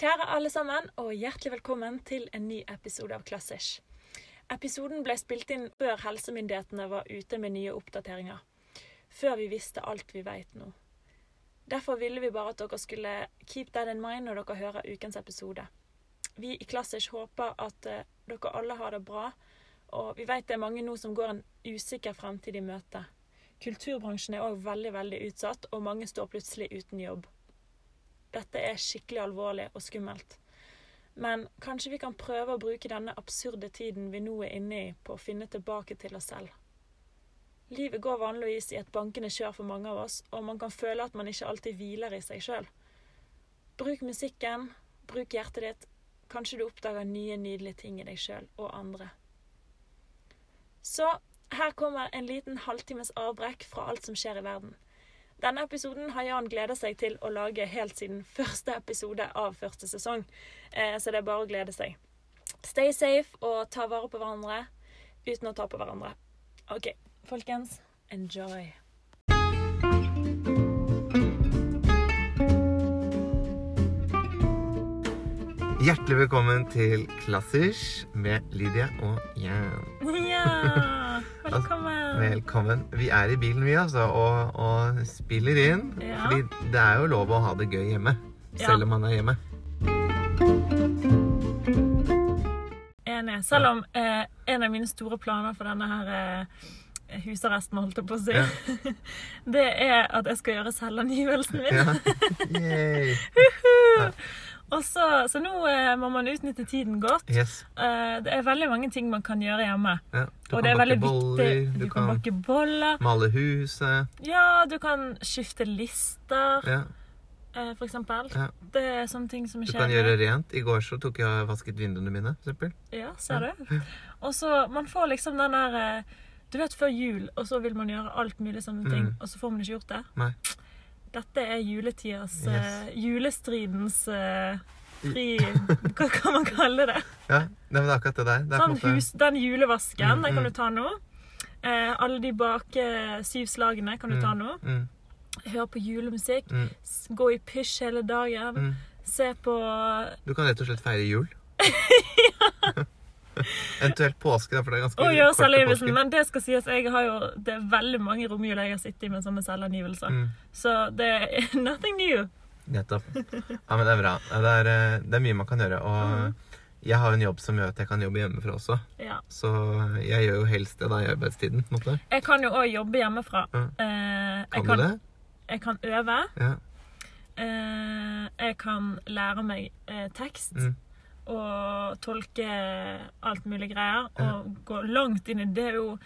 Kjære alle sammen, og hjertelig velkommen til en ny episode av Klassisk. Episoden ble spilt inn før helsemyndighetene var ute med nye oppdateringer. Før vi visste alt vi vet nå. Derfor ville vi bare at dere skulle keep that in mind når dere hører ukens episode. Vi i Klassisk håper at eh, dere alle har det bra, og vi vet det er mange nå som går en usikker fremtid i møte. Kulturbransjen er òg veldig, veldig utsatt, og mange står plutselig uten jobb. Dette er skikkelig alvorlig og skummelt. Men kanskje vi kan prøve å bruke denne absurde tiden vi nå er inne i, på å finne tilbake til oss selv. Livet går vanligvis i et bankende kjør for mange av oss, og man kan føle at man ikke alltid hviler i seg sjøl. Bruk musikken, bruk hjertet ditt. Kanskje du oppdager nye, nydelige ting i deg sjøl og andre. Så her kommer en liten halvtimes avbrekk fra alt som skjer i verden. Denne episoden har Jan gleda seg til å lage helt siden første episode av første sesong, eh, så det er bare å glede seg. Stay safe og ta vare på hverandre uten å ta på hverandre. OK, folkens. Enjoy. Hjertelig velkommen til Klassisk med Lydia og Jan. Ja, velkommen. Velkommen. Vi er i bilen, vi, altså, og, og spiller inn. Ja. Fordi det er jo lov å ha det gøy hjemme. Ja. Selv om man er hjemme. Enig. Selv om eh, en av mine store planer for denne her eh, husarresten, holdt jeg på å si, Ja. det er at jeg skal gjøre selvangivelsen min. Ja. Yay. Og så, så nå eh, må man utnytte tiden godt. Yes. Eh, det er veldig mange ting man kan gjøre hjemme. Ja. Du og kan det veldig boller, du, Du kan kan bakke boller. male huset. Ja, du kan skifte lister, Ja. eh, for eksempel. Ja. Det er sånne ting som Du kan gjøre rent. I går så tok jeg vasket vinduene mine, for eksempel. Ja, ser du? Og så man får liksom den der eh, Du vet før jul, og så vil man gjøre alt mulig sånne ting, Mm. og så får man ikke gjort det. Nei. Dette er juletidas Yes. eh, Julestridens eh, fri Hva kan man kalle det? Ja, det er akkurat det der. Det Sånn måte- hus, den julevasken, Mm, den kan mm. du ta nå. Eh, alle de bake syv slagene kan du ta nå. Mm, Høre på julemusikk. mm, Gå i pysj hele dagen. mm. Se på Du kan rett og slett feire jul. Eventuelt påske, da, for det er ganske Og gjøre kort til selvangivelsen. Men det skal sies, jeg har jo, det er veldig mange romjul jeg har sittet i med sånne selvangivelser. Mm, Så det er nothing new. nettopp. Ja, men det er bra. Det er, eh, det er mye man kan gjøre. Og mm. jeg har jo en jobb som gjør at jeg kan jobbe hjemmefra også. Ja. Så jeg gjør jo helst det da i arbeidstiden. på måte. Jeg kan jo òg jobbe hjemmefra. Ja. Eh, Kan du det? jeg kan øve. Ja. Eh, jeg kan lære meg eh, tekst. Mm. Og tolke alt mulig greier. Og gå langt inn i det. er jo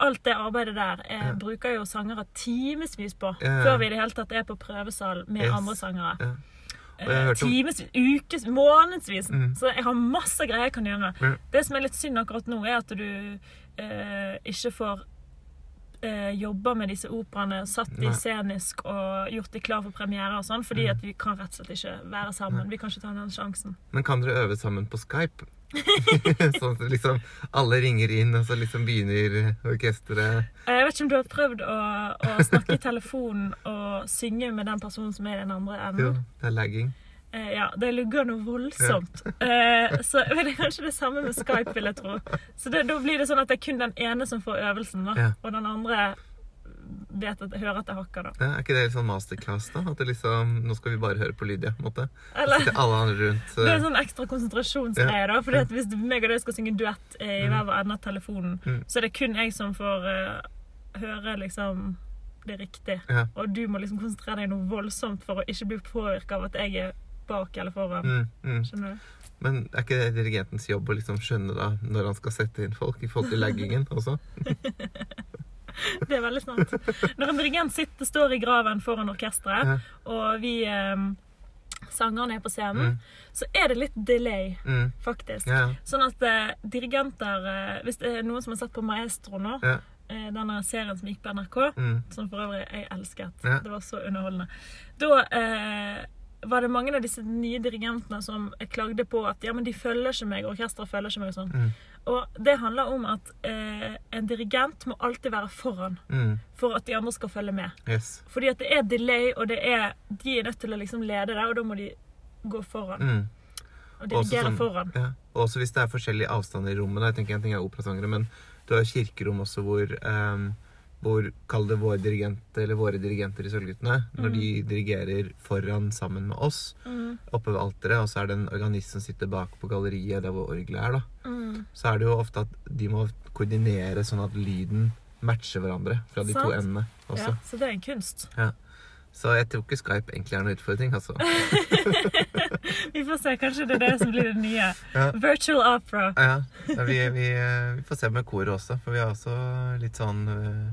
Alt det arbeidet der jeg Ja. bruker jo sangere timevis på. Ja. Før vi i det hele tatt er på prøvesal med Yes. andre sangere. Ja. Hørt om- ukes, månedsvis. Mm. Så jeg har masse greier jeg kan gjøre. Ja. Det som er litt synd akkurat nå, er at du eh, ikke får eh, jobba med disse operaene, satt de scenisk og gjort de klar for premiere og sånn, fordi Mm. at vi kan rett og slett ikke være sammen. Vi kan ikke ta den sjansen. Men kan dere øve sammen på Skype? sånn at liksom alle ringer inn, og så liksom begynner orkesteret Jeg vet ikke om du har prøvd å, å snakke i telefonen og synge med den personen som er i den andre Jo, det er lagging. Eh, ja, det lugger noe voldsomt. Eh, så men det er kanskje det samme med Skype, vil jeg tro. Så det, da blir det sånn at det er kun den ene som får øvelsen, da. Ja. Og den andre vet at, hører at jeg hakker, da. Ja, er ikke det litt sånn masterclass, da? At det liksom Nå skal vi bare høre på Lydia, på en måte. Eller Til alle andre rundt. det er en sånn ekstra konsentrasjonsgreie, da. Fordi at hvis meg og deg skal synge duett eh, i Mm. hver vår ende av telefonen, Mm. så er det kun jeg som får eh, høre liksom det riktig. Ja. Og du må liksom konsentrere deg noe voldsomt for å ikke bli påvirka av at jeg er bak eller foran. Mm, mm. Men er ikke det dirigentens jobb å liksom skjønne da når han skal sette inn folk, i forhold til leggingen også? Det er veldig sant. Når en dirigent sitter, står i graven foran orkesteret, Ja. og vi eh, sangerne er på scenen, Mm. så er det litt delay, Mm. faktisk. Ja, ja. Sånn at eh, dirigenter eh, Hvis det er noen som har sett på Maestro nå, Ja. eh, denne serien som gikk på NRK, Mm. som for øvrig jeg elsket. Ja. Det var så underholdende. Da eh, var det mange av disse nye dirigentene som klagde på at ja, men de følger ikke meg, orkesteret følger ikke meg og sånn. Mm. Og det handler om at eh, en dirigent må alltid være foran Mm. for at de andre skal følge med. Yes. Fordi at det er delay, og det er, de er nødt til å liksom lede det, og da må de gå foran. Mm. Og dirigere sånn- foran. Ja. Også hvis det er forskjellige avstander i rommet. Jeg tenker En ting er operasangere, men du har kirkerom også hvor ehm, hvor Kall det vår dirigent, eller våre dirigenter i Sølvguttene. Når de dirigerer foran sammen med oss Mm. oppe ved alteret, og så er det en organist som sitter bak på galleriet der hvor orgelet er, da. Mm. Så er det jo ofte at de må koordinere sånn at lyden matcher hverandre fra de to endene også. Ja, så det er en kunst. Så jeg tror ikke Skype egentlig er noen utfordring, altså. Vi får se. Kanskje det er det som blir det nye. Ja. Virtual opera. Ja, ja vi, vi, vi får se med koret også, for vi har også litt sånn eh,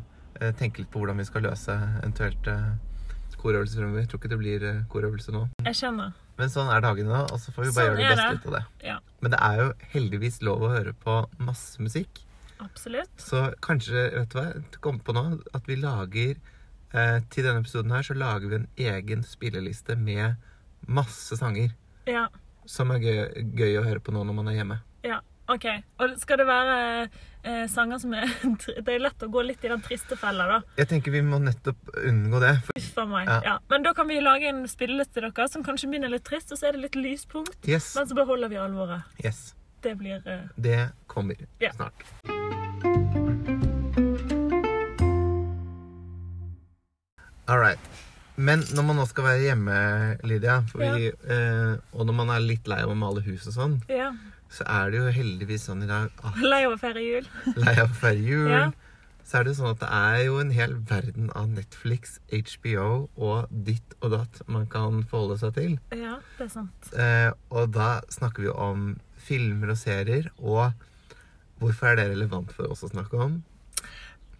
Tenke litt på hvordan vi skal løse eventuelt eh, korøvelser fremover. Jeg tror ikke det blir eh, korøvelse nå. Jeg skjønner. Men sånn er dagene nå, og så får vi bare Sånn gjøre det beste ut av det. Ja. Men det er jo heldigvis lov å høre på masse musikk. Absolutt. Så kanskje, vet du hva, kom på nå at vi lager eh, Til denne episoden her så lager vi en egen spilleliste med masse sanger Ja. som er gøy, gøy å høre på nå når man er hjemme. ja. OK. Og skal det være eh, sanger som er Det er lett å gå litt i den triste fella, da. Jeg tenker vi må nettopp unngå det. For meg. Ja. Ja. Men da kan vi lage en spilleliste til dere som kanskje begynner litt trist, og så er det litt lyspunkt. yes, Men så beholder vi alvoret. yes, Det blir eh, det kommer Ja. snart. All right. Men når man nå skal være hjemme, Lydia, vi, eh, og når man er litt lei av å male hus og sånn, Ja. Så er det jo heldigvis sånn i dag at Lei av å feire jul. lei av å feire jul, Ja. så er det jo sånn at det er jo en hel verden av Netflix, HBO og ditt og datt man kan forholde seg til. Ja, det er sant. Eh, og da snakker vi jo om filmer og serier, og hvorfor er det relevant for oss å snakke om?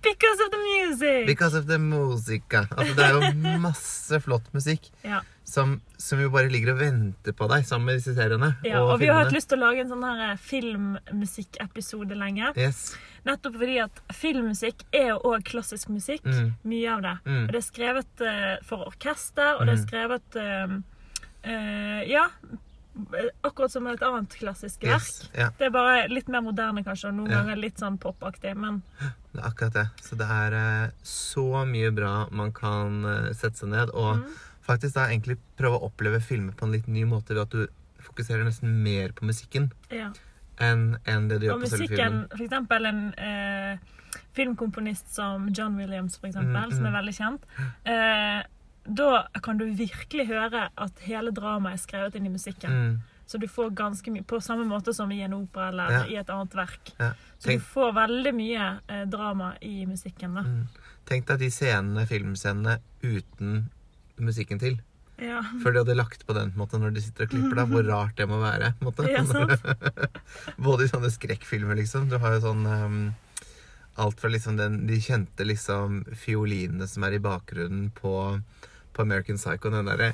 Because of the music! Because of the musica. Altså, det er jo masse flott musikk Ja. som, som jo bare ligger og venter på deg sammen med disse seriene. Ja, og vi har hatt lyst til å lage en sånn her eh, filmmusikkepisode lenge. Yes. Nettopp fordi at filmmusikk er jo òg klassisk musikk. Mm. Mye av det. Mm. Og det er skrevet uh, for orkester, og det er Mm. skrevet uh, uh, Ja, akkurat som et annet klassisk verk. Yes. Ja, Det er bare litt mer moderne, kanskje, og noen Ja. ganger litt sånn popaktig. Men det er akkurat det. Så det er eh, så mye bra man kan eh, sette seg ned og Mm. faktisk da egentlig prøve å oppleve filmer på en litt ny måte ved at du fokuserer nesten mer på musikken ja. enn enn det du gjør Og på selve filmen. musikken, for eksempel en eh, filmkomponist som John Williams, for eksempel, Mm, som er mm. veldig kjent. Eh, da kan du virkelig høre at hele dramaet er skrevet inn i musikken. Mm. Så du får ganske mye På samme måte som i en opera eller Ja. i et annet verk. Ja. Så du får veldig mye eh, drama i musikken, da. Mm. Tenk deg de scenene, filmscenene uten musikken til. Ja. Før de hadde lagt på den på måte, når de sitter og klipper deg. Hvor rart det må være. Ja, sant. Både i sånne skrekkfilmer, liksom. Du har jo sånn um, Alt fra liksom den, de kjente liksom fiolinene som er i bakgrunnen på, på American Psycho. Den derre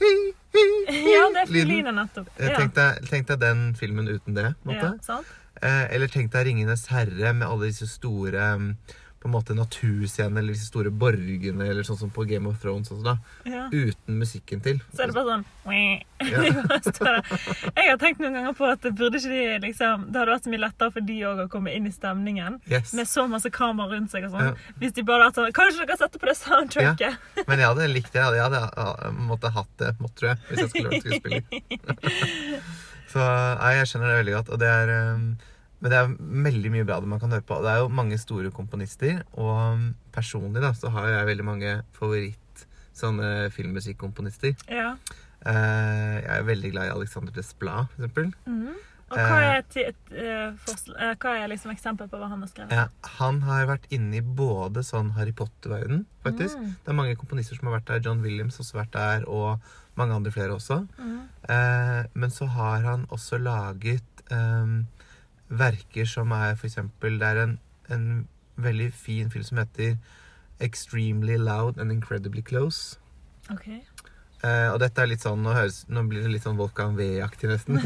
ja, det er nettopp. Eh, Ja. Tenk, deg, tenk deg den filmen uten det. Måte. Ja, sant? Eh, eller tenk deg 'Ringenes herre' med alle disse store mm, på en måte naturscene eller disse store borgene, eller sånn som på Game of Thrones også, da. Ja. Uten musikken til. Så er det bare sånn Ja. Jeg har tenkt noen ganger på at det burde ikke de liksom Det hadde vært så mye lettere for de òg å komme inn i stemningen. Yes. Med så masse kamera rundt seg og sånn. Ja. Hvis de bare hadde sånn Kanskje dere setter på det soundtracket? Men jeg hadde likt det. Jeg hadde uh, måtte hatt det, måtte, tror jeg, hvis jeg skulle vært skuespiller. Så nei, jeg skjønner det veldig godt. Og det er, um, men det er veldig mye bra det man kan høre på. Det er jo mange store komponister, og um, personlig da, så har jeg veldig mange favoritt sånne filmmusikkomponister. Ja. Eh, jeg er veldig glad i Alexander Desplat, for eksempel. Mm. Og hva er, et, eh, eh, hva er liksom eksempel på hva han har skrevet? Ja, han har vært inne i både sånn Harry Potter-verden, faktisk. Mm. Det er mange komponister som har vært der. John Williams har også vært der, og mange andre flere også. Mm. Eh, men så har han også laget ehm, verker som er eksempel Det er en, en veldig fin film som heter Extremely Loud and Incredibly Close. Ok. Uh, og dette er litt sånn, nå, høres, nå blir det litt sånn Volkan V-aktig nesten.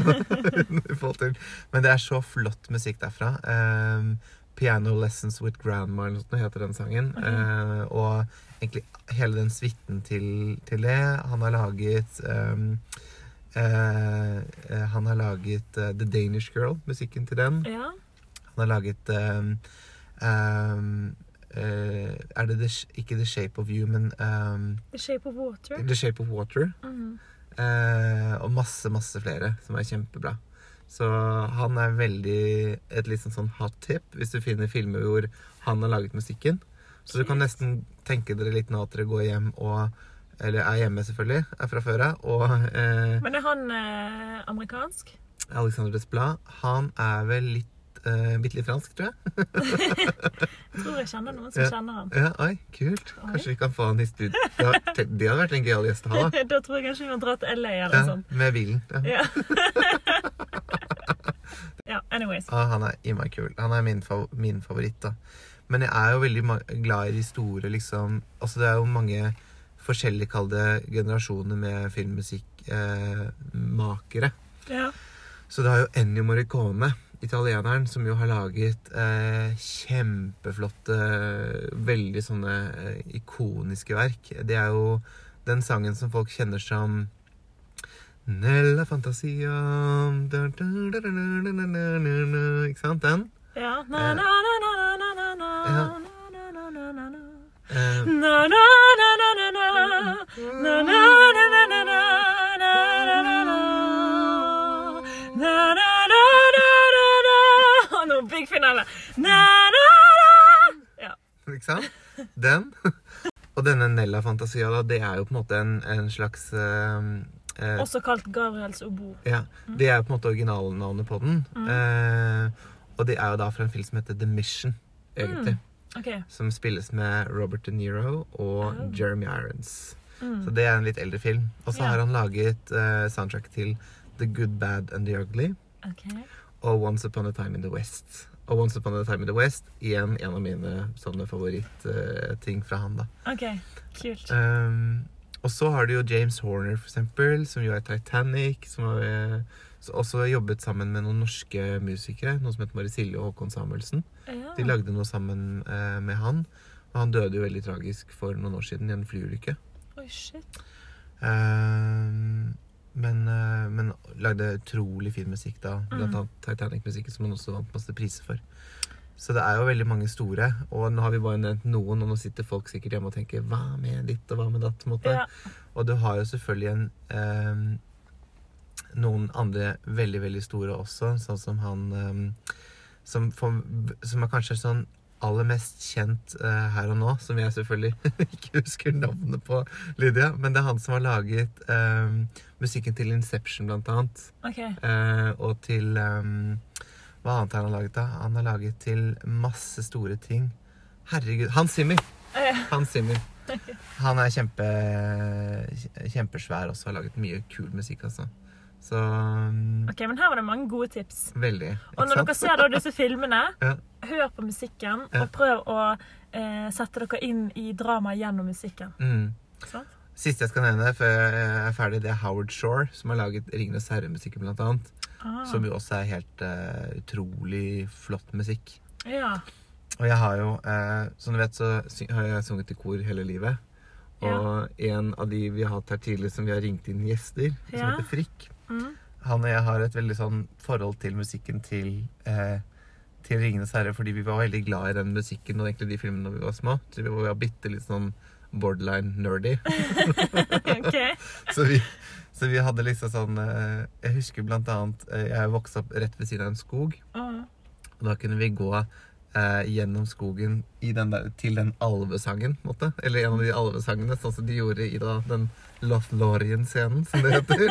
Men det er så flott musikk derfra. Ehm, 'Piano Lessons with Grandma' eller noe heter den sangen. Okay. Uh, og egentlig hele den suiten til, til det. Han har laget um, Han har laget eh, 'The Danish Girl', musikken til den. Ja. Han har laget um, um, Uh, Er det the, ikke 'The Shape of You', men um, The Shape of Water. 'The Shape of Water'. Mhm. Eh, og masse, masse flere som er kjempebra. Så han er veldig et litt sånn, sånn hot tip hvis du finner filmer hvor han har laget musikken. Så du kan nesten tenke dere litt nå at dere går hjem og Eller er hjemme, selvfølgelig, er fra før av. Og eh, Men er han eh, amerikansk? Alexander Desplat, han er vel litt eh, Bitte litt fransk, tror jeg. Jeg tror jeg kjenner noen som Ja. kjenner han. Ja, oi, kult. Oi. Kanskje vi kan få han i studio. Det det hadde vært en gøyal gjest å ha, da. da tror jeg kanskje vi må dra til LA eller Ja, sånt. med bilen. Ja. Ja. ja, anyways. Ah, han er innmari kul. Han er min, fav min favoritt, da. Men jeg er jo veldig ma- glad i de store, liksom Altså, det er jo mange forskjellige, kall det, generasjoner med filmmusikkmakere. Eh. Ja. Så det har jo Ennio Morricone, italieneren, som jo har laget eh, kjempeflotte, veldig sånne eh, ikoniske verk. Det er jo den sangen som folk kjenner som Nella fantasia Ikke sant? Den? Ja. Na, na, na, na, na, na, na, na, na. Eh, Na, na, na, na, na, nå, big finale. Na, na, na. Ja. ikke sant? Den. Og denne Nella Fantasia, da, det er jo på en måte en, en slags eh, eh, Også kalt Gabriels obo. Ja, Det er jo på en måte originalnavnet på den. Eh, og det er jo da fra en film som heter The Mission, egentlig. OK. Som spilles med Robert De Niro og Oh. Jeremy Irons. Så Mm. det er en litt eldre film. Og så Ja. har han laget uh, soundtrack til The Good, Bad and the Ugly Okay. og Once Upon a Time in the West. Og Once Upon a Time in the West igjen en av mine sånne favorittting fra han, da. OK. Kult. Um, og så har du jo James Horner, for eksempel, som jo er Titanic. Som har eh, også jobbet sammen med noen norske musikere. Noen som heter Marisilje og Håkon Samuelsen. Ja. De lagde noe sammen uh, med han. Og han døde jo veldig tragisk for noen år siden i en flyulykke. Oi, shit. Um, men, eh, men lagde utrolig fin musikk da. Blant Mm. annet Titanic-musikken, som han også vant masse priser for. Så det er jo veldig mange store. Og nå har vi bare nevnt noen, og nå sitter folk sikkert hjemme og tenker hva med ditt og hva med datt? Ja. Og du har jo selvfølgelig en ehm, noen andre veldig, veldig store også, sånn som han ehm, som, for, som er kanskje sånn aller mest kjent uh, her og nå, som jeg selvfølgelig ikke husker navnet på, Lydia. Men det er han som har laget um, musikken til Inception, blant annet. OK. Uh, og til um, Hva annet har han laget, da? Han har laget til masse store ting. Herregud. Hans Zimmer! Han Hans Zimmer. Han er kjempe, kjempesvær også, har laget mye kul musikk, altså. Så um, OK, men her var det mange gode tips. veldig. Og når dere ser da disse filmene, Ja. hør på musikken, Ja. og prøv å eh, sette dere inn i dramaet gjennom musikken. mm. Sånn? Siste jeg skal nevne før jeg er ferdig, det er Howard Shore, som har laget Ringenes herre-musikken, blant annet. Ah. Som jo også er helt uh, utrolig flott musikk. Ja. Og jeg har jo, uh, som du vet, så har jeg sunget i kor hele livet. Og en av de vi har hatt her tidligere, som vi har ringt inn gjester, som Ja. heter Frikk. Han og jeg har et veldig sånn forhold til musikken til eh, til Ringenes herre, fordi vi var veldig glad i den musikken og egentlig de filmene da vi var små. Så vi var bitte litt sånn borderline nerdy. OK. Så vi, så vi hadde liksom sånn eh, Jeg husker blant annet eh, Jeg vokste opp rett ved siden av en skog. Ah. Og da kunne vi gå eh, gjennom skogen i den der, til den alvesangen, måte. Eller en av de alvesangene, sånn som de gjorde i da, den Lothlorien-scenen, som det heter.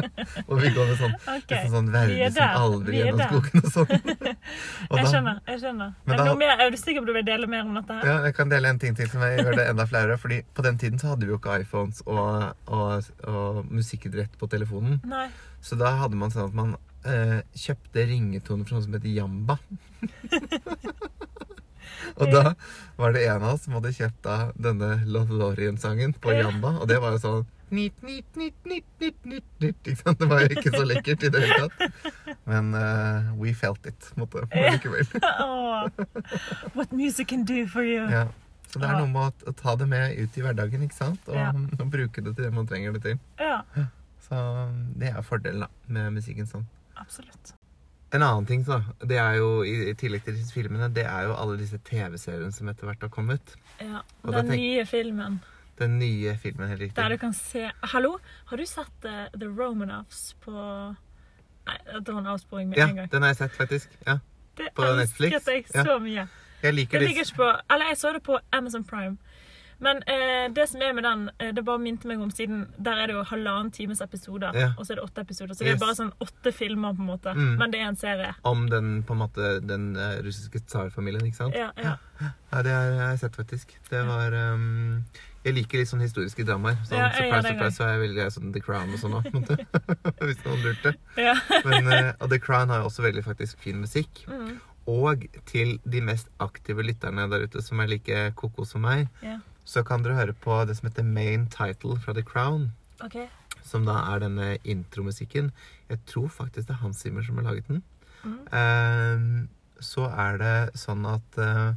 og vi går med sånn, okay. sånn, sånn er verdig som alver er gjennom der. skogen og sånn. Og Jeg skjønner. jeg skjønner. Men da- mer, er du sikker på du vil dele mer om dette? her? Ja, jeg kan dele en ting til som jeg gjør det enda flauere. Fordi på den tiden så hadde vi jo ikke iPhones og, og, og musikkidrett på telefonen. Nei. Så da hadde man sånn at man eh, kjøpte ringetoner fra noe som heter Jamba. og da var det en av oss som hadde kjøpt da denne Lothlorien-sangen på Jamba. Og det var jo sånn Nit, nit, nit, nit, nit, nit, nit. Ikke sant? Det var jo ikke så lekkert i det hele tatt. Men uh, we felt it, på en måte. Likevel. What music can do for you. Ja. Så det er noe med å, å ta det med ut i hverdagen, ikke sant? Og, Ja. og bruke det til det man trenger det til. Ja, Så det er fordelen da, med musikken sånn. Absolutt. En annen ting, så, det er jo, i, tillegg til disse filmene, det er jo alle disse TV-seriene som etter hvert har kommet. Ja. Og Den tenk- nye filmen. Den nye filmen, helt riktig. Der du kan se Hallo, har du sett uh, The Romanovs på Nei, det var en avsporing med Ja, en gang. Ja, den har jeg sett, faktisk. Ja. Det på elsket Netflix. jeg Ja. så mye. Jeg liker Det de ligger ikke på Eller jeg så det på Amazon Prime. Men eh, det som er med den, eh, det bare minte meg om siden Der er det jo halvannen times episoder, Ja. og så er det åtte episoder. Så det er bare sånn åtte filmer, på en måte. Mm. Men det er en serie. om den på en måte den eh, russiske tsarfamilien, ikke sant? Ja, ja. Ja, det har jeg sett, faktisk. Det var um, Jeg liker litt sånn historiske dramaer. Sånn, Ja, surprise, det surprise, så er jeg veldig glad i sånn The Crown og sånn òg, på en måte. Hvis noen lurte. ja. Men, eh, og The Crown har jo også veldig faktisk fin musikk. Mm. Og til de mest aktive lytterne der ute som er like koko som meg, ja. Så kan dere høre på det som heter Main Title fra The Crown. Okay. Som da er denne intromusikken. Jeg tror faktisk det er Hans Zimmer som har laget den. Mm. Uh, så er det sånn at uh,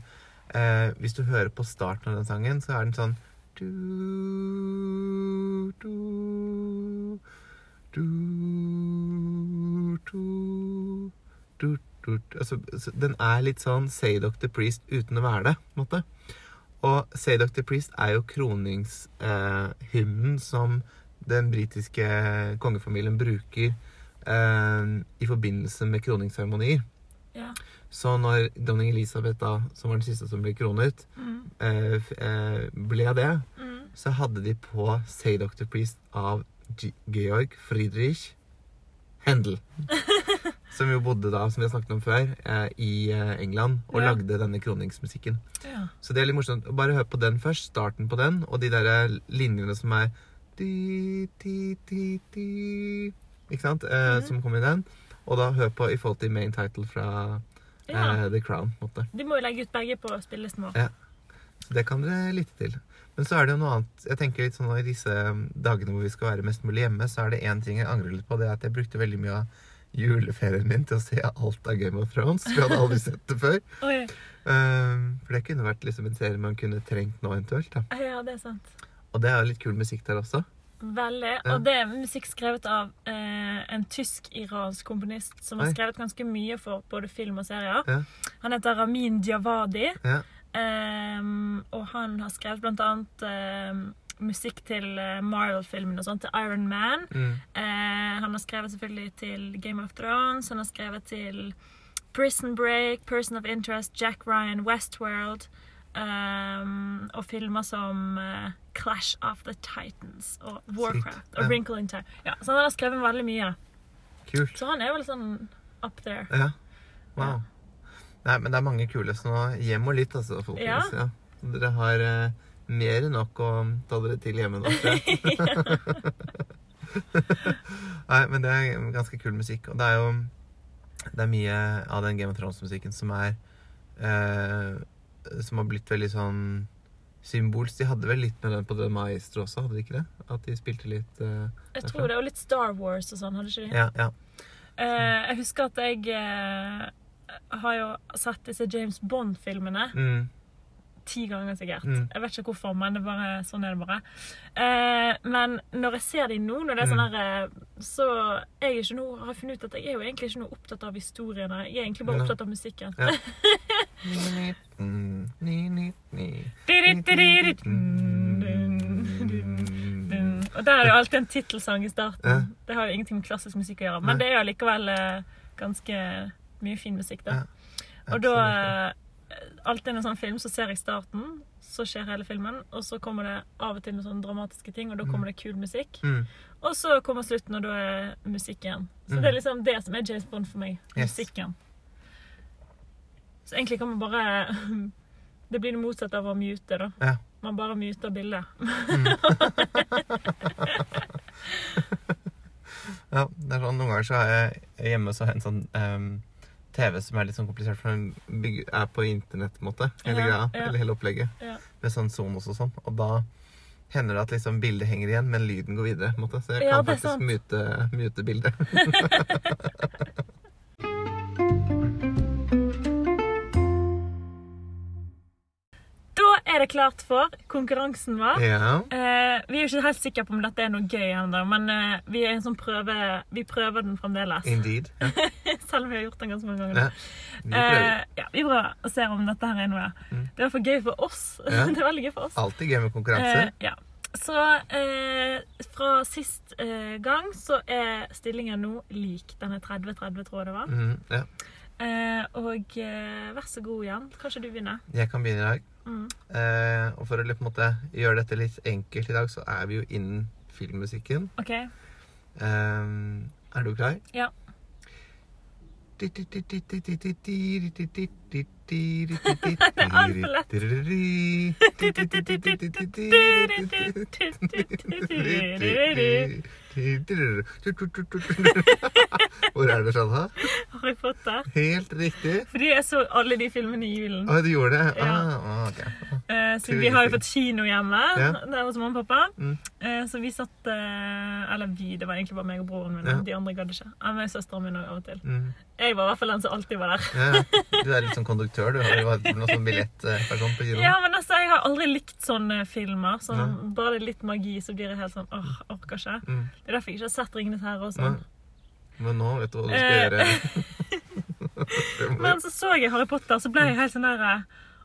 uh, hvis du hører på starten av den sangen, så er den sånn du, du, du, du, du. Altså, så den er litt sånn Say Doctor Priest uten å være det, på en måte. Og Say Dr. Priest er jo kroningshymnen som den britiske kongefamilien bruker eh, i forbindelse med kroningsseremonier. Ja. Så når dronning Elisabeth, da, som var den siste som ble kronet, Mm. eh, eh, ble det, Mm. så hadde de på Say Dr. Priest av Georg Friedrich Händel. som jo bodde da, som vi har snakket om før, eh, i eh, England og Ja. lagde denne kroningsmusikken. ja. Så det er litt morsomt. Bare hør på den først, starten på den, og de der linjene som er di, di, di, Ikke sant? Eh, Mhm. Som kommer i den. Og da hør på i forhold til main title fra ja. eh, The Crown. måte. De må jo legge ut begge på spillelisten vår. Ja. Så det kan dere lytte til. Men så er det jo noe annet. Jeg tenker litt sånn I disse dagene hvor vi skal være mest mulig hjemme, så er det én ting jeg angrer litt på. Det er at jeg brukte veldig mye av juleferien min til å se alt av Game of Thrones. Vi hadde aldri sett det før. Oi. Um, for det kunne vært liksom en serie man kunne trengt nå eventuelt. da. Ja, det er sant. Og det er litt kul musikk der også. Veldig. Ja. Og det er musikk skrevet av eh, en tysk-iransk komponist som har skrevet ganske mye for både film og serier. Ja. Han heter Ramin Djawadi. Ja. Um, og han har skrevet blant annet ehm, musikk til eh, Marvel-filmen og sånn, til Iron Man. Mm. Eh, han har skrevet selvfølgelig til Game of Thrones. Han har skrevet til Prison Break, Person of Interest, Jack Ryan, Westworld. Um, og filmer som uh, Clash of the Titans og Warcraft Sykt, og ja. Wrinkle in Time. Ja, så han har skrevet veldig mye. Kult. Så han er vel sånn up there. Ja. Wow. Nei, men det er mange kule, så nå hjem og litt, altså, folkens. Ja. Dere har eh, mer enn nok å ta dere til hjemme nå. Nei, men det er ganske kul musikk. Og det er jo Det er mye av den Game of Thrones-musikken som er eh, Som har blitt veldig sånn symbolsk. De hadde vel litt med den på The Maestro også, hadde de ikke det? At de spilte litt eh, Jeg tror det, og litt Star Wars og sånn, hadde ikke de? Ja, ja. Eh, jeg husker at jeg eh, har jo sett disse James Bond-filmene Mm, ti ganger sikkert. Mm. Jeg vet ikke hvorfor, men det er bare, sånn er det bare. Eh, men når jeg ser dem nå, når det er sånn Mm. her så Så jeg er ikke noe, har jeg funnet ut at jeg er jo egentlig ikke noe opptatt av historiene. Jeg er egentlig bare Nei. opptatt av musikken. Ja. Og der er det alltid en tittelsang i starten. Ja. Det har jo ingenting med klassisk musikk å gjøre, men det er jo likevel eh, ganske mye fin musikk, da. Ja. Og da eh, Alltid en sånn film så ser jeg starten, så skjer hele filmen, og så kommer det av og til noen sånne dramatiske ting, og da kommer det kul musikk. Mm. Og så kommer slutten, og da er musikk igjen. Så Mm. det er liksom det som er James Bond for meg. Yes. Musikken. Så egentlig kan man bare Det blir det motsatte av å mute, da. Ja. Man bare muter bildet. Ja, det er sånn, Noen ganger så er jeg hjemme så har jeg en sånn ehm, TV som er litt sånn komplisert, for den er på internett, på en måte. Hele Ja, greia, eller hele opplegget. Ja. Med sånn Sonos og sånn. Og da hender det at liksom bildet henger igjen, men lyden går videre. måte. Så jeg kan faktisk mute, mute bildet. Da er det klart for konkurransen vår. ja. Eh, vi er jo ikke helt sikre på om dette er noe gøy ennå, men eh, vi sånn prøve Vi prøver den fremdeles. Indeed. Ja. Selv om vi har gjort den ganske mange ganger. Ja. Vi. Eh, ja, vi prøver å se om dette her er noe. Mm. Det er for gøy for oss. Det er veldig gøy for oss. Alltid gøy med konkurranse. Eh, ja. Så eh, fra sist eh, gang så er stillingen nå lik. Den er 30-30, tror jeg det var. Mm, ja. Eh, og eh, vær så god, Jan. Kanskje du begynner? Jeg kan begynne i dag. Mm. Eh, og for å litt, måte, gjøre dette litt enkelt i dag, så er vi jo innen filmmusikken. OK. Eh, er du klar? Ja. Det är inte lätt. Hvor er det, Shanna? Harry Potter. Helt riktig. Fordi jeg så alle de filmene i julen. Å, du gjorde det? Ja. Ah, ah, ok. Eh, så vi har jo fått kino hjemme Ja. der hos mamma og pappa. Mm. Eh, så vi satt eh, Eller vi, det var egentlig bare meg og broren min. Ja. De andre gadd ikke. Jeg med søsteren min av og til. Mm. Jeg var i hvert fall den som alltid var der. Ja. Du er litt sånn konduktør. Du har jo vært noen sånn billettperson på kino. Ja, men altså, Jeg har aldri likt sånne filmer. Sånn. Bare det er litt magi, så blir jeg helt sånn åh, orker ikke. Mm. Det er derfor jeg ikke har sett 'Ringenes herre' og sånn. Men nå vet du hva du skal Eh. gjøre. Men så så jeg Harry Potter, så ble jeg helt sånn der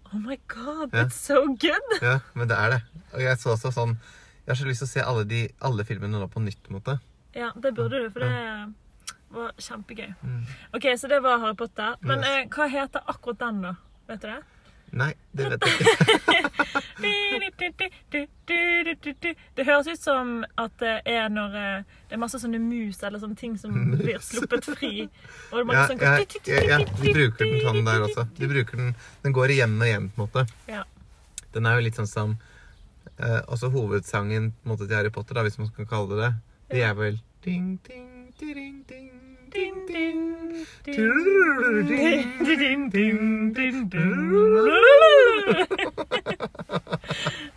Oh my god, that's so good! Ja, men det er det. Og jeg så også sånn Jeg har så lyst til å se alle, de, alle filmene nå på nytt. på en måte. Ja, det burde du, for det var kjempegøy. Mm. OK, så det var Harry Potter. Men eh, hva heter akkurat den, da? Vet du det? Nei, det vet jeg ikke. Det høres ut som at det er når eh, det er masse sånne mus eller sånne ting som blir sluppet fri. Og det Ja, sånn- ja, ja, de bruker den sånn der også. De bruker den, den går igjen og igjen, på en måte. Ja. Den er jo litt sånn som eh, Også hovedsangen måte, til Harry Potter, da, hvis man kan kalle det det. Det er vel ding, ding, ding, ding,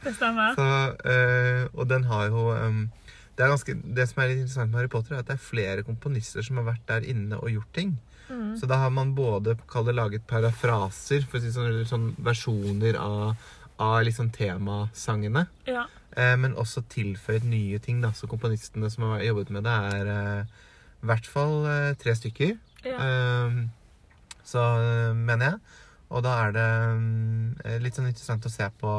Det stemmer. Så, øh, og den har jo øh, det, er ganske, det som er litt interessant med Harry Potter, er at det er flere komponister som har vært der inne og gjort ting. Mm. Så da har man både det, laget parafraser, for å si sånn, eller sånn versjoner av, av liksom temasangene. Ja. Eh, men også tilføyd nye ting. da, Så komponistene som har jobbet med det, er eh, i hvert fall eh, tre stykker. ja. Eh, så eh, mener jeg. Og da er det eh, litt sånn interessant å se på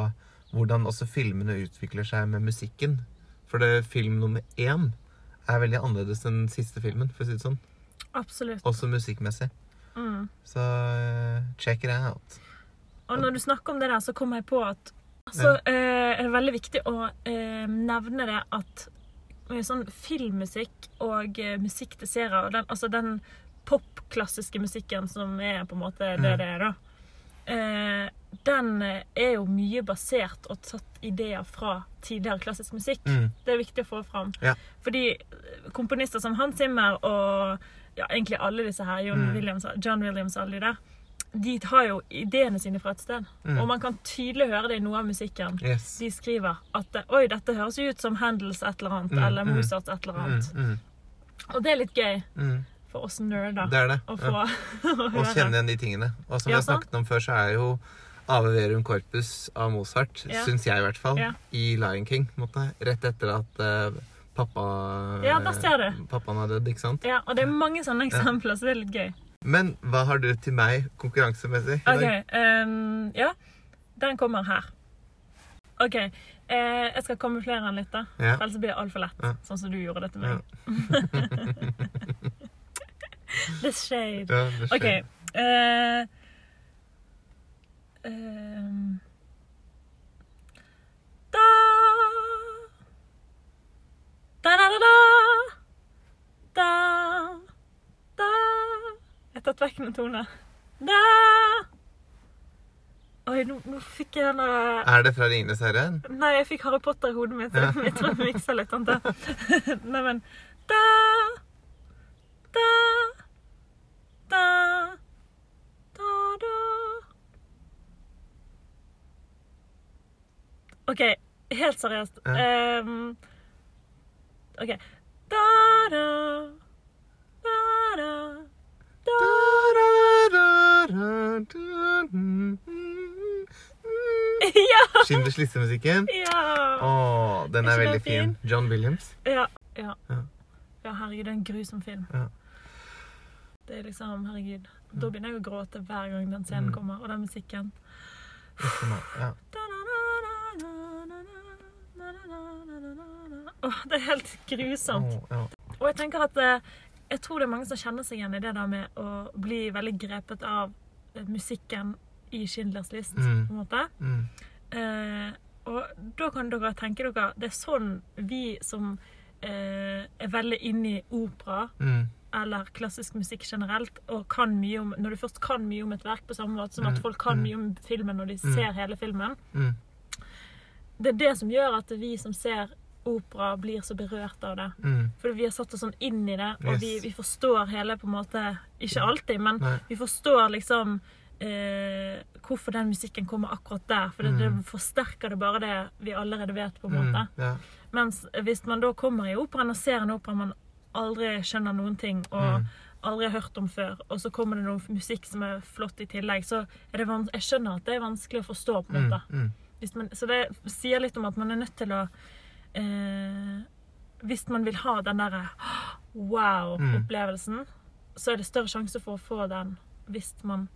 hvordan også filmene utvikler seg med musikken. For det, film nummer én er veldig annerledes enn den siste filmen, for å si det sånn. Absolutt. Også musikkmessig. Mm. Så check it out. Og når du snakker om det der, så kommer jeg på at så eh, er det veldig viktig å eh, nevne det at sånn filmmusikk og eh, musikk til serier, den, altså den popklassiske musikken som er på en måte det Mm. det er, da, eh, den er jo mye basert og tatt ideer fra tidligere klassisk musikk. Mm. Det er viktig å få fram. Ja. Fordi eh, komponister som Hans Zimmer og ja, egentlig alle disse her, John, Mm. Williams, John Williams alle de der, de tar jo ideene sine fra et sted. Mm. Og man kan tydelig høre det i noe av musikken. Yes. De skriver at Oi, dette høres jo ut som Handels et eller annet, Mm, eller mm. Mozart et eller annet. Mm, mm, Og det er litt gøy mm. for oss nerder Det det. å Ja. få å Og kjenne igjen de tingene. Og som Ja, vi har snakket om før, så er jo Ave Verum Corpus av Mozart, Ja. syns jeg i hvert fall, Ja. i Lion King. måte, Rett etter at uh, pappa Ja, der ser du. pappaen har dødd, ikke sant? Ja, og det er mange sånne eksempler, så det er litt gøy. Men hva har du til meg konkurransemessig? i OK. ehm, ja, den kommer her. OK. Eh, jeg skal kamuflere den litt, da. Ja. Ellers blir det altfor lett. Ja. Sånn som du gjorde det til meg. The shade. Ja, det shade. OK. Eh, ehm, da Da, da, da, da. Da, da. Jeg tatt vekk noen toner. Da Oi, nå, nå fikk jeg den der Er det fra Ringenes herre? Nei, jeg fikk Harry Potter i hodet mitt. Ja. Jeg tror jeg miksa litt. Ante. Nei, men da, da, da, da, da. OK, helt seriøst. Ja. Um, OK. Da, da, Ja! Schindlers liste-musikken? Ja! Å, den er veldig fin? fin. John Williams. Ja. Ja. Ja. ja, herregud, det er en grusom film. Ja. Det er liksom, herregud. Da begynner jeg å gråte hver gang den scenen Mm. kommer, og den musikken. Ja. Åh, det er helt grusomt. Oh, ja. Og jeg tenker at eh, jeg tror det er mange som kjenner seg igjen i det der med å bli veldig grepet av musikken i Schindlers list, Mm. på en måte. Mm. Eh, og da kan dere tenke dere Det er sånn vi som eh, er veldig inne i opera Mm. eller klassisk musikk generelt, og kan mye om Når du først kan mye om et verk på samme måte som at Mm, folk kan mm. mye om filmen når de Mm. ser hele filmen, det er det som gjør at vi som ser opera, blir så berørt av det. Mm. Fordi vi har satt oss sånn inn i det, og Yes. vi, vi forstår hele på en måte Ikke alltid, men Nei. vi forstår liksom eh, hvorfor den musikken kommer akkurat der. For det, Mm. det forsterker det bare det vi allerede vet, på en Mm. måte. Ja. Mens hvis man da kommer i operaen og ser en opera man aldri skjønner noen ting, og Mm. aldri har hørt om før, og så kommer det noe musikk som er flott i tillegg, så er det vans jeg skjønner at det er vanskelig å forstå. på en Mm. måte. Mm. Man, så det sier litt om at man er nødt til å eh, Hvis man vil ha den derre wow-opplevelsen, så er det større sjanse for å få den hvis man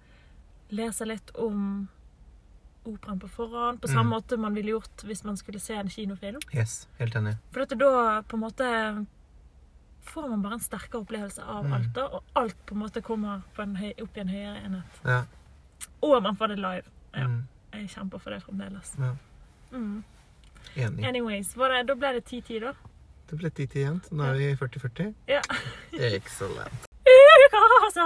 leser litt om operaen på forhånd, på samme Mm. måte man ville gjort hvis man skulle se en kinofilm. Yes, helt enig. For dette, da på en måte får man bare en sterkere opplevelse av Mm. alt, da, og alt på en måte kommer på en høy, opp i en høyere enhet. Ja. Og man får det live. Ja. Mm. Jeg kjemper for det fremdeles. ja. Mm. Enig. Anyways, det, da ble det 10-10, da. Det ble 10-10 igjen, nå er vi 40-40. Ja. Excellent. Ukas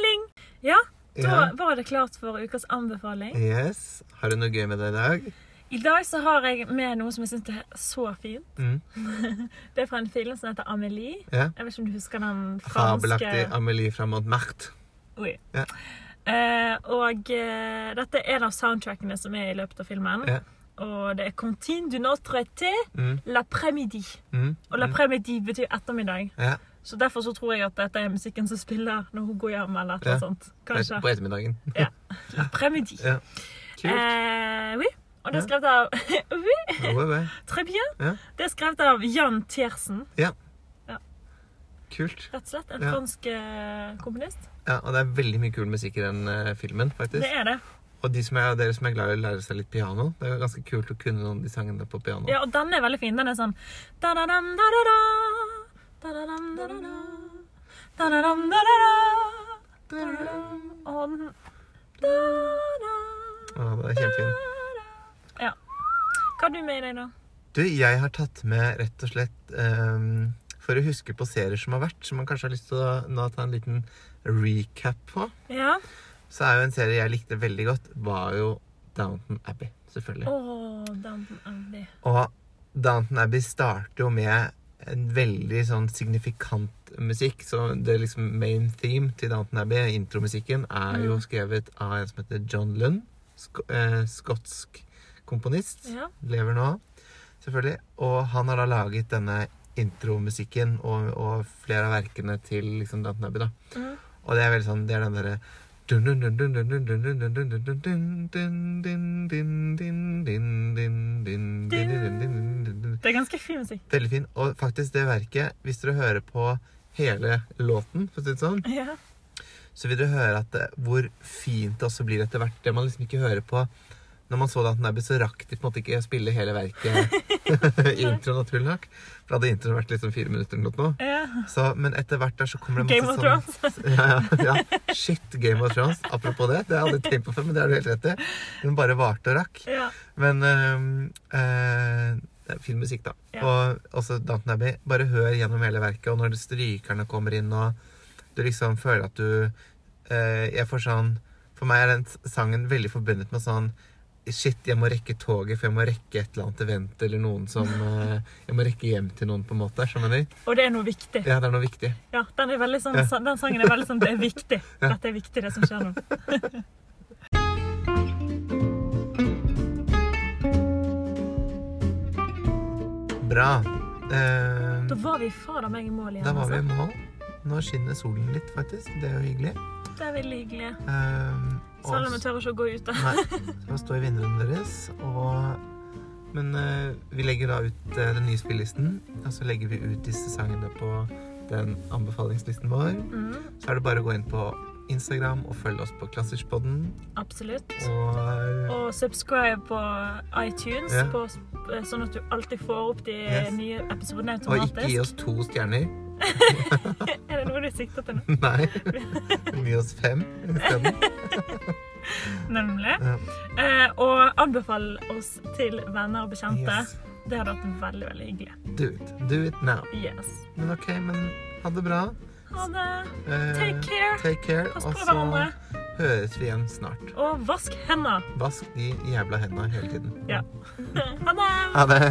anbefaling. Ja, da Ja. var det klart for ukas anbefaling. Yes. Har du noe gøy med deg i dag? I dag så har jeg med noe som jeg syns er så fint. Mm. Det er fra en film som heter Amelie. Ja. Jeg vet ikke om du husker den franske Fabelaktig Amelie fra Montmartre. Oi. Ja. Eh, og eh, dette er en av soundtrackene som er i løpet av filmen. Ja. Og det er 'Contine du notre été Mm. l'après-midi'. Mm. Og l'après-midi betyr ettermiddag. Ja. Så derfor så tror jeg at dette er musikken som spiller når hun går hjem, eller Ja. sånt. Kanskje. På ettermiddagen. Ja. Kult. Eh, oui. Og det er skrevet av Oui, Ja, très bien. Ja. Det er skrevet av Jan Tiersen. Kult. Rett og slett. En Ja. fransk eh, komponist. Ja, og det er veldig mye kul musikk i den eh, filmen, faktisk. Det er det. Og de som er, dere som er glad i å lære seg litt piano, det er ganske kult å kunne noen av de sangene på piano. Ja, og den er veldig fin. Den er sånn da-da-dam, da-da-da, da-da-dam, da-da-da, da-da-dam, da-da-da, da-da-dam, og den da-da, Ja, det er da Ja. Hva har du med i deg, da? Du, jeg har tatt med rett og slett ehm, For å huske på serier som har vært, som man kanskje har lyst til å nå ta en liten recap på, Ja? så er jo en serie jeg likte veldig godt, var jo Downton Abbey. Selvfølgelig. Oh, Downton Abbey. Og Downton Abbey starter jo med en veldig sånn signifikant musikk. Så det er liksom main theme til Downton Abbey, intromusikken, er jo Mm. skrevet av en som heter John Lund. Sk eh, skotsk komponist. Ja. Lever nå, selvfølgelig. Og han har da laget denne intromusikken og, og, flere av verkene til liksom, Danton Abbey. da. Mm. Og det er veldig sånn Det er den derre det er ganske fin musikk. Veldig fin. Og faktisk, det verket, hvis dere hører på hele låten, for å si det sånn, så vil dere høre at, hvor fint det også blir etter hvert. Det man liksom ikke hører på når man så Downton Abbey, så rakk de på en måte ikke spille hele verket i introen, naturlig nok. For hadde introen vært liksom fire minutter eller noe. ja. Så, men etter hvert der så kommer det Game of sånn, Thrones. ja, ja, ja. Shit, Game of Thrones. Apropos det. Det har jeg aldri tenkt på før, men det har du helt rett i. Den bare varte og rakk. ja. Men øh, øh, fin musikk, da. Ja. Og også Downton Abbey. Bare hør gjennom hele verket, og når strykerne kommer inn, og du liksom føler at du øh, Jeg får sånn For meg er den sangen veldig forbundet med sånn Shit, jeg må rekke toget, for jeg må rekke et eller annet event eller noen som øh, Jeg må rekke hjem til noen, på en måte. Skjønner du? Og det er noe viktig. Ja, det er noe viktig. Ja, den, er veldig sånn, Ja. den sangen er veldig sånn Det er viktig. Ja. Dette er viktig, det som skjer nå. Bra. Eh, Da var vi fader meg i mål igjen. da var vi i altså. mål. Nå skinner solen litt, faktisk. Det er jo hyggelig. Det er veldig hyggelig. Eh, Selv om jeg tør ikke å gå ut. da. Nei, skal stå i vinduene deres. Og, men uh, vi legger da ut uh, den nye spillelisten, og så legger vi ut disse sangene på den anbefalingslisten vår. Mm. Så er det bare å gå inn på Instagram og følg oss på Klassiskpodden. Absolutt. Og eh, Og subscribe på iTunes, Ja. på, sånn at du alltid får opp de Yes. nye episodene automatisk. Og ikke gi oss to stjerner. Er det noe du sikter til nå? Nei. Gi oss fem isteden. Nemlig. Ja. Eh, og anbefal oss til venner og bekjente. Yes. Det hadde vært veldig, veldig hyggelig. Do it. Do it now. Yes. Men OK, men ha det bra. Ha det. Eh, Take care. Take care. Pass på hverandre. høres vi igjen snart. Og vask hendene. Vask de jævla hendene hele tiden. Ja. Ha det. Ha det.